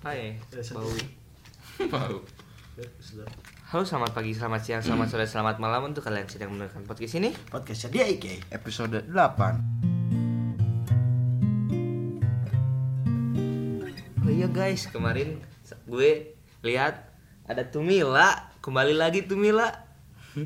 Hai, bau. Mau. Ya, sudah. Halo, selamat pagi, selamat siang, selamat sore, selamat malam untuk kalian yang sedang mendengarkan podcast ini. Podcastnya dia Ike. Episode 8 Oh iya guys, kemarin gue lihat ada Tumila, kembali lagi Tumila.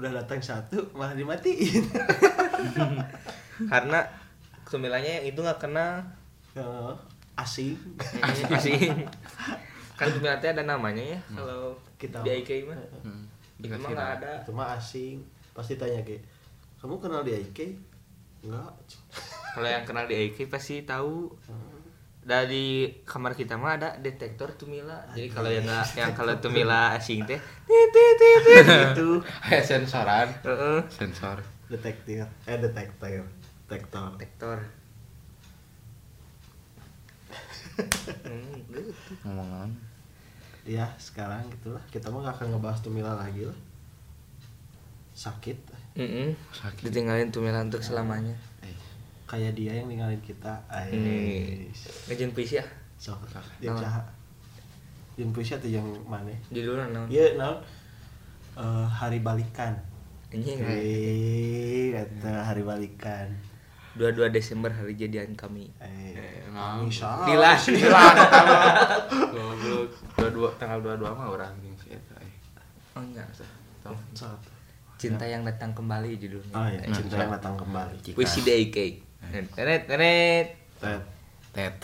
Udah datang satu malah dimatiin. Karena Tumilanya yang itu nggak kenal Oh, asing. asing. kan Tumila teh ada namanya ya kalau Kita- di IK mah. Hmm. Itu mah nggak ada. Itu mah asing. Pasti tanya ke, kamu kenal dia Ike? Enggak. Kalau yang kenal di IK pasti tahu. Dari kamar kita mah ada detektor Tumila. Jadi kalau yang nggak yang kalau Tumila asing teh gitu. Kayak sensoran Heeh. Sensor Detektif. Eh detektor. Hmm, gitu. Ngomongan Ya sekarang gitulah. Kita mah gak akan ngebahas Tumila lagi lah. Sakit. Mm-mm. Sakit Ditinggalin Tumila untuk selamanya. Eh, Kayak dia yang ninggalin kita. Ini Ais. ngejun puisi ya. So, dia usaha. Yang puisi atau yang mana? Judulnya naon? Iya, naon? Eh, hari balikan. Anjing. Wih, kata hari balikan. 22 Desember hari jadian kami. Eh, nah. bisa. Dilas. Goblok. Dua dua tanggal dua dua mah orang yang sih eta. eh. Oh enggak. Cinta yang datang kembali judulnya. Oh ya, Nah, cinta yang datang kembali. Puisi DIK. Teret teret. Tet. Tet.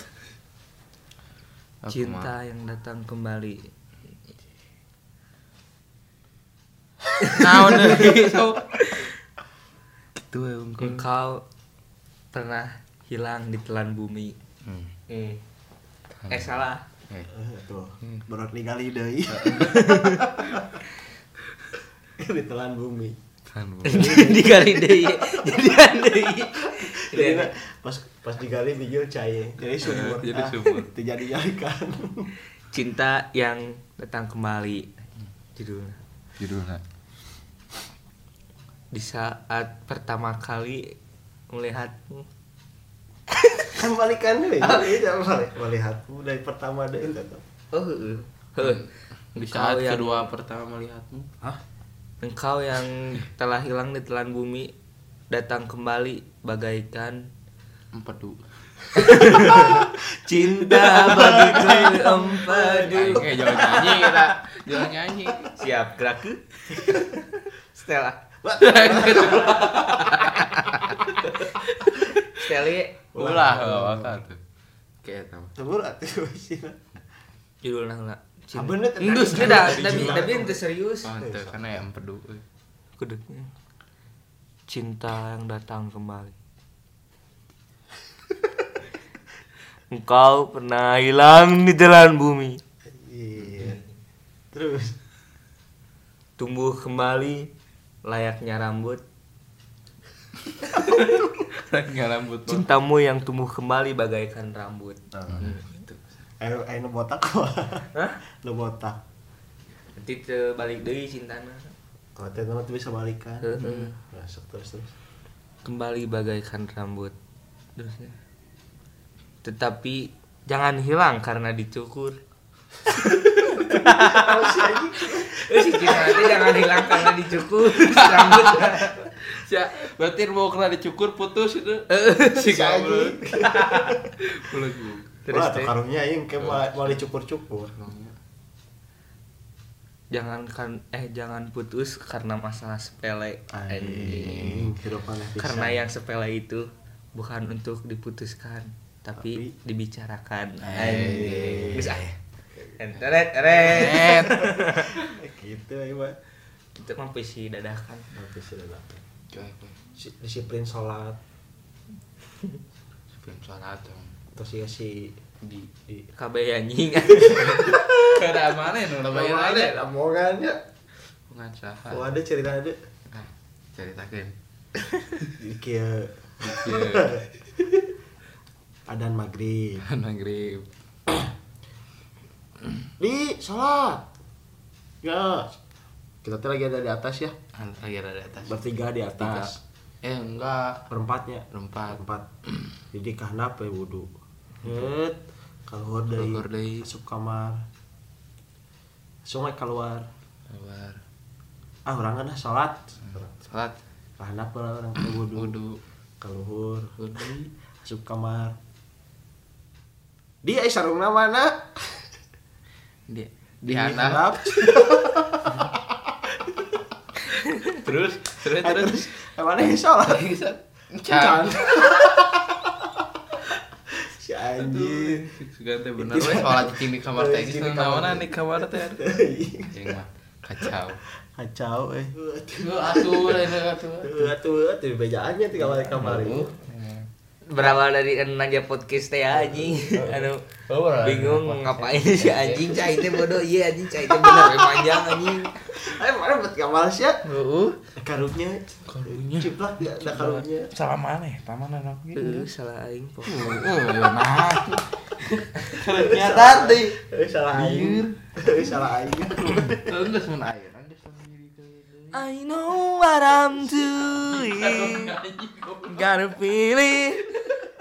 Cinta yang datang kembali. Deui sok. Itu ya. Engkau pernah hilang di telan bumi. Hmm. Eh, eh salah. Eh, Eh, tuh, Hmm. berat ningali deui. Ditelan bumi. kan bu. Digali deui. Jadian deui. Jadi pas pas digali bijil cair. Jadi sumur. Jadi Ah, sumur. Itu jadi jalikan. Cinta yang datang kembali. Judulnya. Judulnya. Di saat pertama kali melihatmu kan balikan deui. Jadi jangan balik. Melihatmu dari pertama deui tetap. Oh, heeh. Heeh. Di saat yang- kedua pertama melihatmu. Hah? Engkau yang telah hilang di telan bumi datang kembali bagaikan Empedu. cinta bagiku empedu. Eh jangan nyanyi kita. Jangan nyanyi. Siap gerak ke? Stella. Stella Ulah, apa tuh. Kayak tahu. Sumur atuh sih. judulnya enggak. Bener, tadi Endus cinta beda, dari tapi tapi itu serius. Oh, itu karena ya empedu. Kuduknya. Cinta yang datang kembali. Engkau pernah hilang di jalan bumi. Iya. Terus Tumbuh kembali layaknya rambut. Rambut. Cintamu yang tumbuh kembali bagaikan rambut. Gitu. ayo ayo nu botak kok. Hah? Nu botak. Nanti balik deui cintana. Kalau teh nama bisa balikan. Heeh. Masuk terus terus. Kembali bagaikan rambut. Terusnya. Tetapi jangan hilang karena dicukur. Eh si cinta nanti jangan hilang karena dicukur rambut. Ya, berarti mau kena dicukur putus itu. si. Pulut bu. Terus Wah, teh, tuh karunya aing ke mau mau dicukur-cukur. jangan kan eh jangan putus karena masalah sepele. Anjing. Karena yang sepele itu bukan untuk diputuskan, tapi, Tapi- dibicarakan. Anjing. Bisa. Enteret, eret. gitu ya, Pak. Itu mah puisi dadakan. Nanti sudah Disiplin sholat Sebelum sholat dong. terus ya si di di KB anjing. Kada mana ya? Udah bayar ada ada. omongannya. Bungan saha. Oh ada cerita ada. Nah, ceritakan. Kia Iya. adan maghrib. Maghrib. Di sholat. Ya. Kita tuh lagi ada di atas ya. Lagi ada di atas. Bertiga di atas. Eh enggak. Perempatnya. Berempat. Empat. jadi karena apa ya wudhu Hut, keluar dari Keluar deui. masuk kamar sungai keluar Kabar. ah orang kan sholat Salat. karena apa orang teh wudhu Wudu. keluar Wudu. masuk kamar dia sarungna mana Di di Terus terus Eh, terus. terus mana yang sholat Bisa. Can. Si anjing Sugan teh bener we sholat cicing di kamar teh geus teh. di kamar teh. Cing mah kacau. kacau eh Atuh atuh. tuh tuh bejaannya di kamar kamar itu berawal dari aja podcast teh anjing. anu Oh, bingung ngapain si anjing cai teh bodoh. Iya anjing cai teh bener panjang anjing. Eh mana buat kamar sih ya? Heeh. karungnya. Karungnya. ciplak ya ada karungnya? Salah mana ya? Taman anak Heeh, salah aing po Oh, nah. karungnya tadi. eh salah aing. Eh salah aing. Enggak semen air. I know what I'm doing. Got a feeling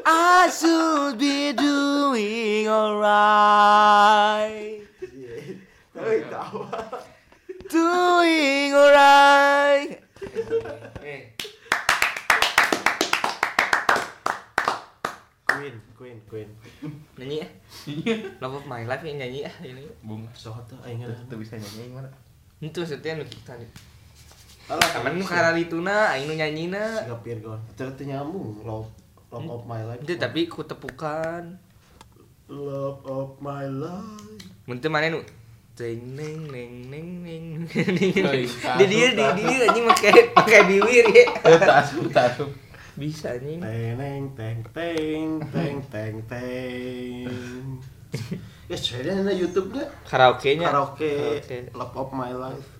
I should be doing alright. Doing alright. Queen queen queen. Nyanyi ya? Love of my life ya nyanyi ya ini. Bunga. soal tuh aing Tuh bisa nyanyi mana? Itu maksudnya nu kita nih nu karalituna aing nu nyanyina. Siga Pirgon ternyata nyambung love love of my life. Itu tapi ku tepukan. Love of my life. Mun teu mana nu? Ting neng neng neng neng. Di dia di dia anjing make make bibir ya. Tasup tasup. Bisa anjing. Teng teng teng teng teng teng. Ya saya ada YouTube nya Karaoke. Nya karaoke. Love of my life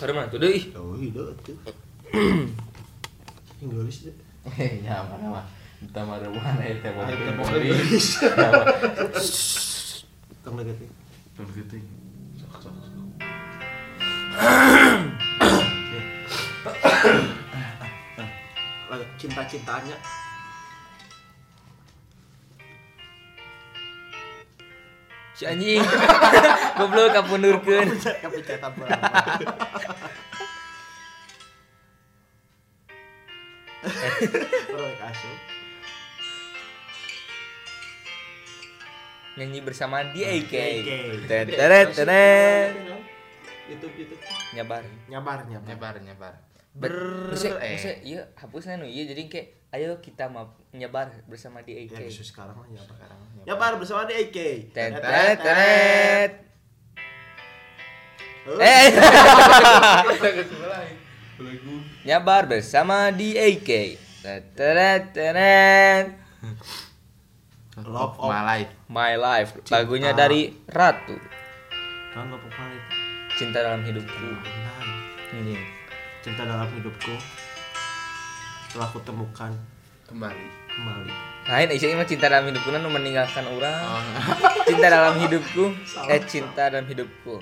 Baru mana tuh deui oh iya tuh Inggris deh Eh, ya mana mah. Kita mah mana ya teh beli. Inggris. tong lagi Tuh gitu. Sok sok. cinta Si anjing Goblok kapundurkeun kepencatan berapa Proyek asup Nyanyi bersama di AK AK. Teret teret YouTube YouTube Nyabar nyabar nyabar Nyebar nyebar. Ber Ber- eh. eh. iya hapusnya nu iya jadi kayak ayo kita mah nyebar bersama di ya AK. bisa sekarang mah nyabar Sekarang nyebar. nyabar bersama di AK Teret teret teret. Eh, Eh nyabar bersama di AK. Teret teret teret. Love of- my life. My life lagunya dari Ratu. kan Cinta dalam hidupku. Ini. cinta dalam hidupku telah kutemukan Kembali. kembali Lain Aisyah mah cinta dalam hidupku nu meninggalkan orang. Oh. Cinta dalam hidupku, Salah. eh cinta dalam hidupku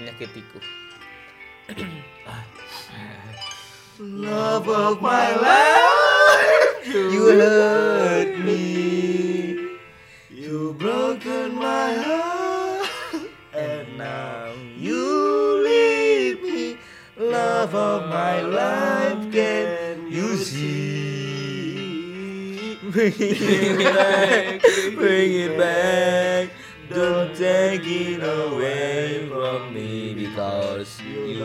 menyakitiku. love of my life You hurt me, you broken my heart and now you leave me. Love of my life, can you see? Bring it back, bring it back. Don't take it away from me because you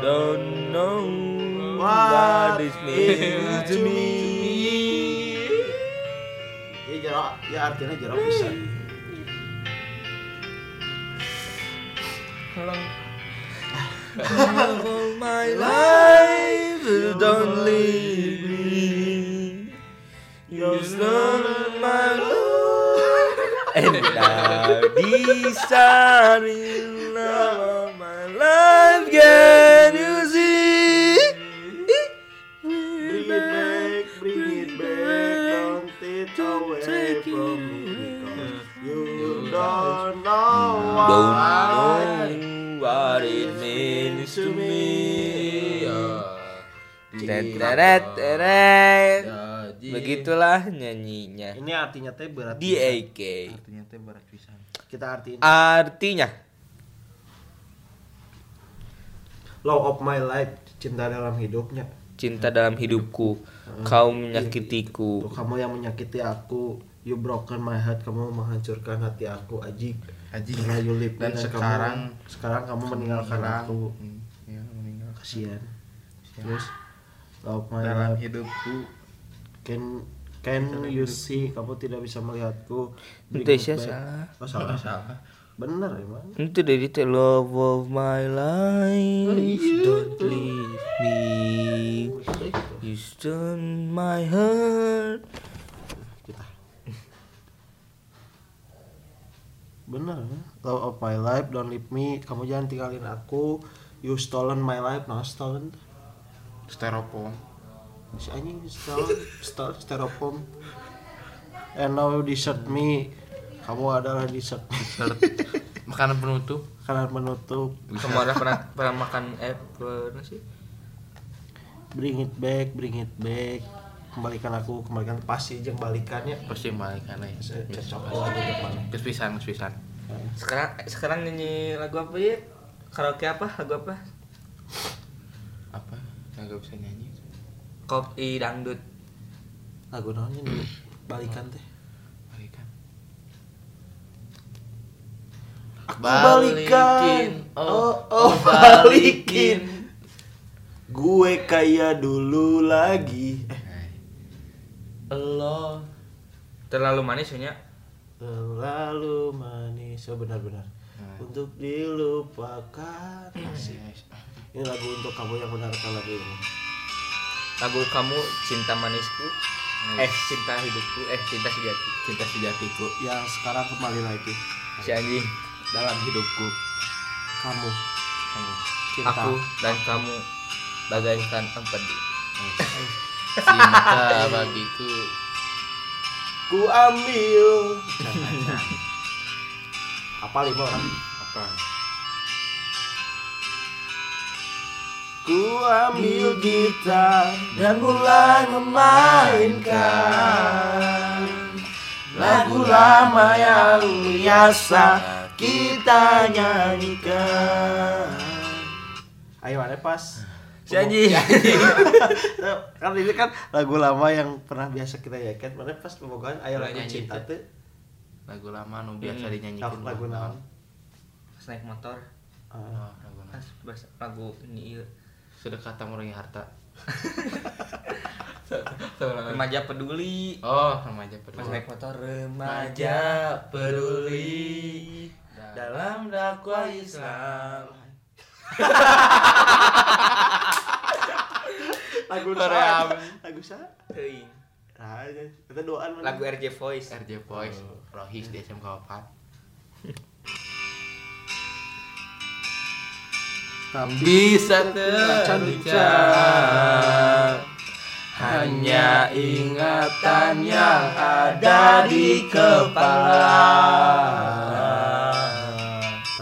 don't know what it means to me. ya jarak ya artinya jarak bisa Love of my life, don't leave me. You're not my love, and now deciding love of my life. Can you see? bring it back bring it back don't it away take from it me because you don't know Don't know me. Ya. Teret teret teret. Ya, Begitulah nyanyinya. Ini artinya teh berat. DAK. Artinya teh berat pisan. Kita artiin Artinya Law of my life, cinta dalam hidupnya. cinta dalam hidupku, kau menyakitiku. Tuh, kamu yang menyakiti aku, you broken my heart, kamu menghancurkan hati aku, Aji. Haji. Karena you leave Dan dan sekarang kamu, sekarang kamu meninggalkan aku. hmm, ya, meninggal. Kasihan. Terus of my Dalam life, hidupku can can you see kamu tidak bisa melihatku. Itu back. salah. Oh, salah. salah. Bener emang. Itu dari itu love of my life, don't leave me. You stone my heart. kita bener ya? love of my life don't leave me kamu jangan tinggalin aku you stolen my life nah stolen Styrofoam. si anjing stolen styrofoam and now you desert me kamu adalah dessert Dessert. Makanan penutup. karena menutup Kamu ada pernah pernah makan eh pernah sih? bring it back bring it back kembalikan aku kembalikan pasti jeng balikannya Pasti balikan ya. cocok lagi depan Geus pisan, geus pisan. Sekarang sekarang nyanyi lagu apa ya? Karaoke apa? Lagu apa? Enggak bisa nyanyi. Kopi dangdut. lagu namanya nih balikan teh Balikan. Aku balikan. Oh, oh, balikin. Gue kayak dulu lagi. Eh, Allah. Terlalu manis ya? terlalu manis. Oh, benar-benar. Nah. Untuk dilupakan. Asik. Ini lagu untuk kamu yang mendengarkan lagu ini. Lagu kamu cinta manisku. Eh cinta hidupku. Eh cinta sejati. Cinta sejatiku Yang sekarang kembali lagi. Si anjing. dalam hidupku. Kamu. Kamu. Cinta. Aku dan kamu bagaikan empedu. Cinta bagiku. Ku ambil. Apa lima orang? Apa? Ku ambil gitar dan mulai memainkan Lagu lama yang biasa kita nyanyikan Ayo ada pas Si anjing. kan ini kan lagu lama yang pernah biasa kita nyanyikan mana pas pembukaan ayo lagu cinta tuh Lagu lama nu biasa Hmm. dinyanyikan. lagu Pas naik motor. Ah, Oh, lagu lagu ini ieu. Sedekah tak mengurangi harta. Remaja peduli. Oh, remaja Pas peduli. naik motor remaja peduli dalam dakwah Islam. lagu Korea. lagu sa Teuing. ah kita doaan? Lagu RJ Voice. RJ Boys, Rohis di SMK 4. Bisa terbicara hanya ingatan yang ada di kepala.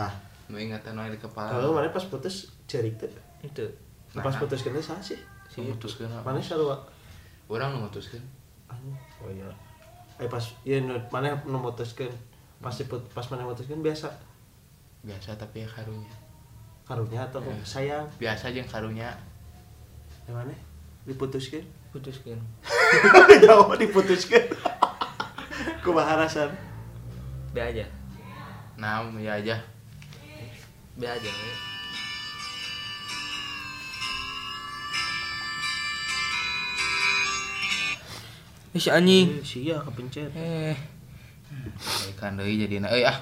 Nah, ingatan wae di kepala. kalau mana pas putus cerik tuh. Itu. Pas putus kena sah sih. memutuskeun apa? Mana selalu Urang nu mutuskeun. Oh iya. Eh pas nu mana nu mutuskeun. Pas mana mutuskeun biasa Biasa tapi ya karunya. Karunya atau Ya. sayang. Biasa jeung karunya. Yang mana? Diputuskeun. Putuskeun. Jauh diputuskeun. Kumaha rasan? Be aja. Nah, ya aja. Be aja. Eh, si anjing. Sia kepencet. Eh, Balikan deui jadina euy ah.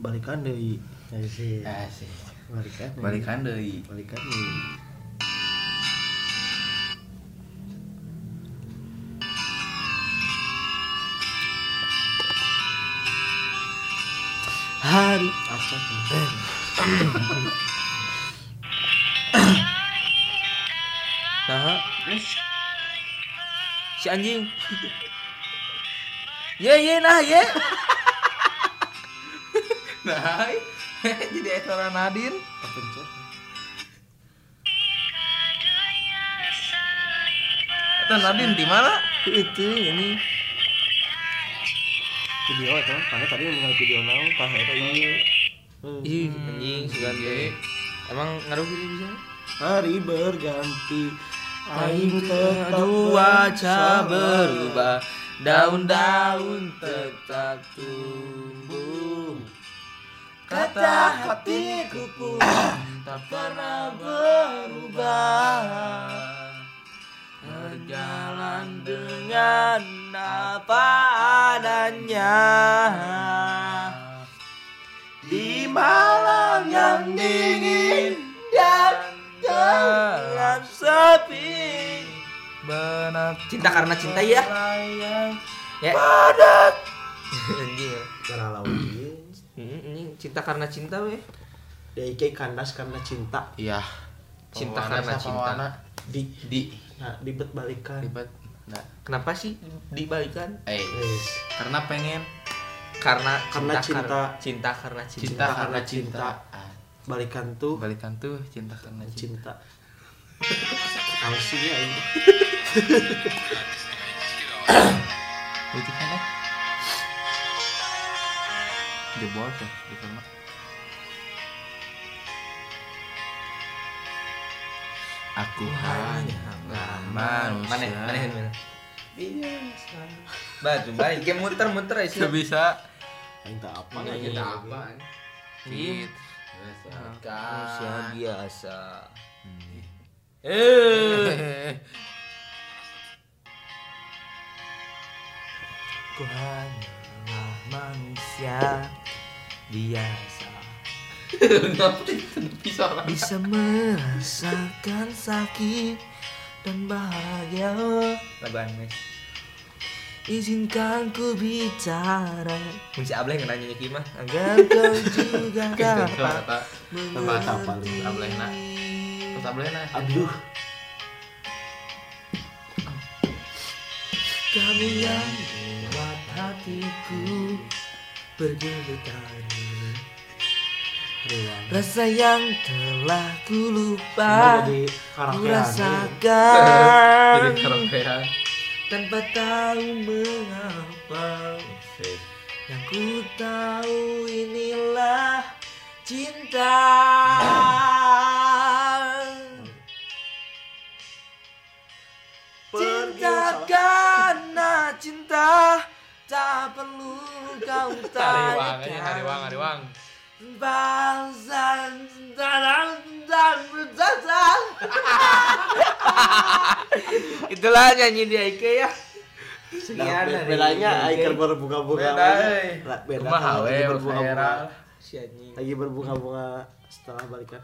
Balikan deui. Sih. Asik. Balikan. Balikan deui. Balikan deui. hari Acak. Nah. Si anjing. Ye ye nah ye. Nah, jadi ekora Nadine. Kepencet. Tan Nadine di mana? Itu ini video itu karena tadi mengenai video naon tah eta ieu Hmm. Ih, anjing seganti. Emang ngaruh gitu bisa? hari berganti Aing cuaca berubah Daun-daun tetap tumbuh Kata hatiku pun tak pernah berubah. Berjalan dengan apa adanya. Di malam yang dingin dan gelap sepi Benar. Cinta karena cinta ya. Ya Anjing Gara lawan Hmm, ini cinta karena cinta weh DIK kandas karena cinta Iya. Cinta Pewarna karena cinta. warna. di Di nah dibet balikan ribet. Nah. Kenapa sih dibalikan? Eh, Wes. karena pengen Karena Karena cinta cinta. kar- cinta karena cinta, cinta karena karena cinta. cinta. Ah, balikan tuh balikan tuh cinta karena cinta. cinta Alsinya ini Itu kan eh. Jebol tuh di sana. Aku hanya manusia. Mana? Mana? Mana? Biasa. Batu balik game muter-muter aja. Gak bisa. minta apa lagi kita apa? Gitu. Manusia biasa. Eh. Ku hanyalah manusia biasa. Bisa. Bisa merasakan sakit dan bahagia. Laban mes. Izinkan ku bicara ableh yang nanya Ki mah Agar kau juga dapat Tempat apa lu? Ablehna. Terus ablehna. aduh Kamu yang membuat hatiku bergetar Rasa yang telah ku lupa Ku rasakan. Tanpa tahu mengapa. Yang ku tahu inilah cinta. Cinta cinta Tak perlu kau Hariwang hariwang, dan Itulah nyanyi di Ike ya Nah, Sekian be- dari bedanya Ike. Aiker berbunga-bunga Beda, lagi. eh. Beda kan, we, lagi berbunga-bunga viral. Si anjing. lagi berbunga-bunga setelah balikan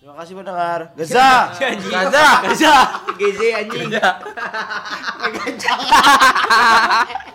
terima kasih pendengar Gaza. Gaza. Gaza. Gaza anjing. Gaza.